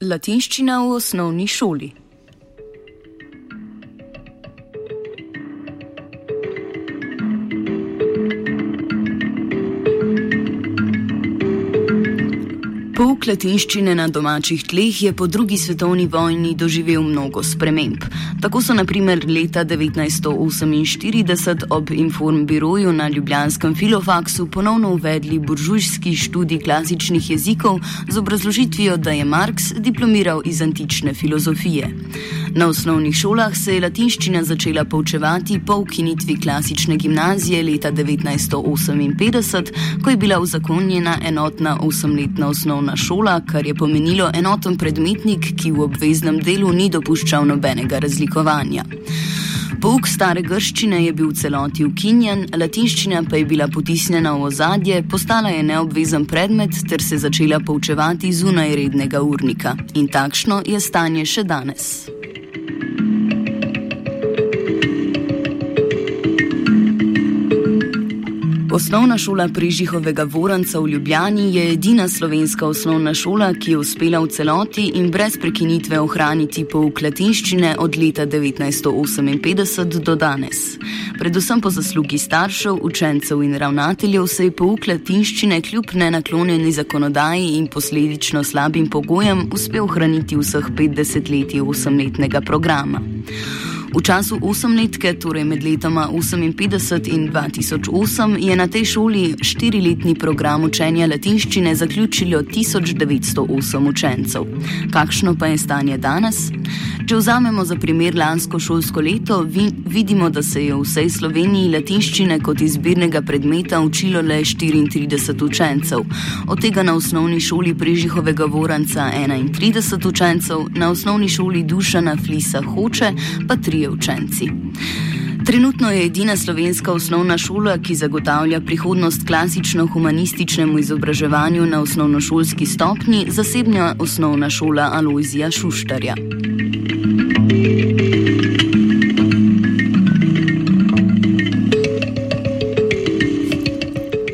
Latinščina v osnovni šoli. Pouk latinščine na domačih tleh je po drugi svetovni vojni doživel mnogo sprememb. Tako so naprimer leta 1948 ob informbiroju na Ljubljanskem filofaksu ponovno uvedli buržujski študij klasičnih jezikov z obrazložitvijo, da je Marx diplomiral iz antične filozofije. Na osnovnih šolah se je latinščina začela poučevati po ukinitvi klasične gimnazije leta 1958, ko je bila uzakonjena enotna osemletna osnovna šola, kar je pomenilo enoten predmetnik, ki v obveznem delu ni dopuščal nobenega razlikovanja. Pouk stare grščine je bil v celoti ukinjen, latinščina pa je bila potisnjena v ozadje, postala je neobvezen predmet ter se začela poučevati zunaj rednega urnika. In takšno je stanje še danes. Osnovna šola Prižihovega Voranca v Ljubljani je edina slovenska osnovna šola, ki je uspela v celoti in brez prekinitve ohraniti pouk latinščine od leta 1958 do danes. Predvsem po zaslugi staršev, učencev in ravnateljev se je pouk latinščine kljub nenaklonjeni zakonodaji in posledično slabim pogojem uspel ohraniti vseh 50 let osemletnega programa. V času osemletke, torej med letoma 1958 in 2008, je na tej šoli štiriletni program učenja latinščine zaključilo 1908 učencev. Kakšno pa je stanje danes? Če vzamemo za primer lansko šolsko leto, vi, vidimo, da se je v vsej Sloveniji latinščine kot izbirnega predmeta učilo le 34 učencev, od tega na osnovni šoli Prežihovega Voranca 31 učencev, na osnovni šoli Dušana Flisa Hoče pa 3 učenci. Trenutno je edina slovenska osnovna šola, ki zagotavlja prihodnost klasično-humanističnemu izobraževanju na osnovnošolski stopni, zasebna osnovna šola Aloizija Šuštarja.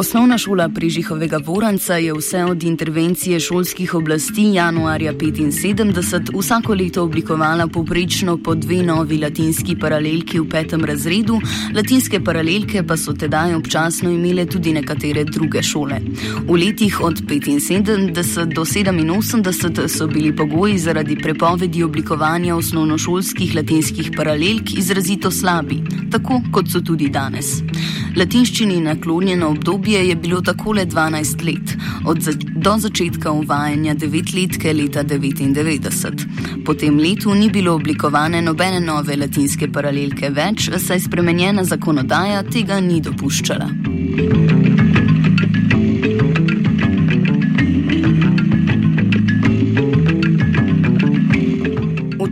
Osnovna šola Prižihovega Voranca je vse od intervencije šolskih oblasti januarja 1975 vsako leto oblikovala poprečno po dve novi latinski paralelki v petem razredu, latinske paralelke pa so tedaj občasno imele tudi nekatere druge šole. V letih od 1975 do 1987 so bili pogoji zaradi prepovedi oblikovanja osnovnošolskih latinskih paralelk izrazito slabi, tako kot so tudi danes. Latinščini naklonjeno obdobje je bilo takole 12 let, od za do začetka uvajanja devetletke leta 1999. Po tem letu ni bilo oblikovane nobene nove latinske paralelke več, saj spremenjena zakonodaja tega ni dopuščala.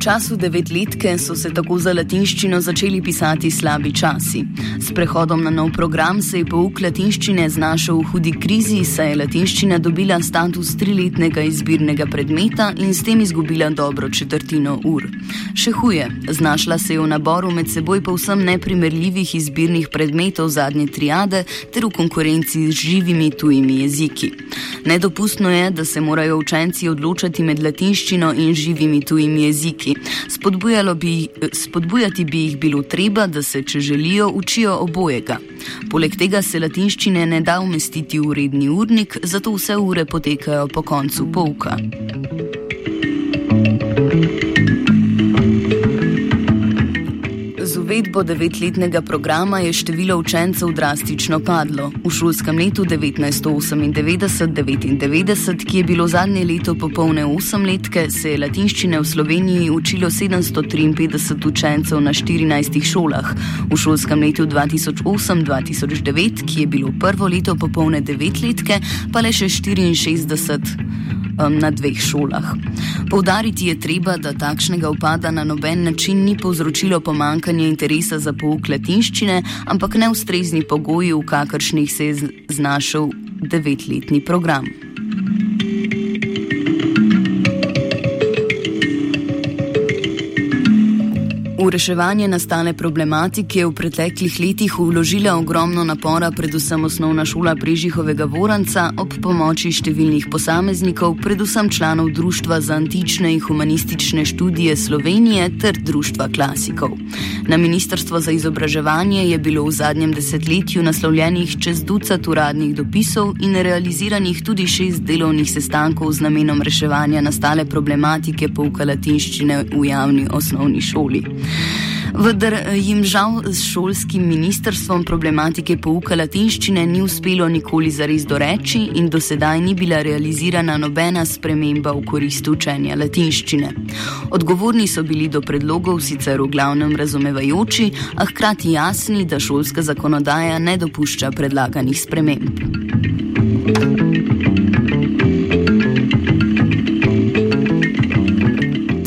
Času devetletke so se tako za latinščino začeli pisati slabi časi. S prehodom na nov program se je pouk latinščine znašel v hudi krizi, saj je latinščina dobila status triletnega izbirnega predmeta in s tem izgubila dobro četrtino ur. Še huje, znašla se je v naboru med seboj povsem neprimerljivih izbirnih predmetov zadnje triade ter v konkurenci z živimi tujimi jeziki. Nedopustno je, da se morajo učenci odločati med latinščino in živimi tujimi jeziki. Bi, spodbujati bi jih bilo treba, da se, če želijo, učijo obojega. Poleg tega se latinščine ne da umestiti v redni urnik, zato vse ure potekajo po koncu pouka. Uvedbo devetletnega programa je število učencev drastično padlo. V šolskem letu 1998-1999, ki je bilo zadnje leto popolne osemletke, se je latinščine v Sloveniji učilo 753 učencev na 14 šolah. V šolskem letu 2008-2009, ki je bilo prvo leto popolne devetletke, pa le še 64. um, na dveh šolah. Poudariti je treba, da takšnega upada na noben način ni povzročilo pomankanje interesa za pouk latinščine, ampak neustrezni pogoji, v kakršnih se je znašel devetletni program. V reševanje nastale problematike je v preteklih letih vložila ogromno napora, predvsem osnovna šola Prežihovega Voranca, ob pomoči številnih posameznikov, predvsem članov Društva za antične in humanistične študije Slovenije ter Društva klasikov. Na Ministrstvo za izobraževanje je bilo v zadnjem desetletju naslovljenih čez ducat uradnih dopisov in realiziranih tudi šest delovnih sestankov z namenom reševanja nastale problematike pouka latinščine v javni osnovni šoli. Vendar eh, jim žal s šolskim ministrstvom problematike pouka latinščine ni uspelo nikoli zares doreči in do sedaj ni bila realizirana nobena sprememba v korist učenja latinščine. Odgovorni so bili do predlogov sicer v glavnem razumevajoči, a hkrati jasni, da šolska zakonodaja ne dopušča predlaganih sprememb.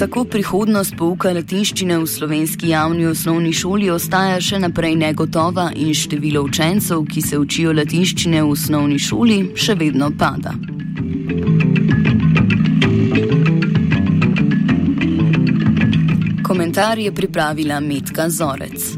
Tako prihodnost pouka latinščine v slovenski javni osnovni šoli ostaja še naprej negotova in število učencev, ki se učijo latinščine v osnovni šoli, še vedno pada. Komentar je pripravila Metka Zorec.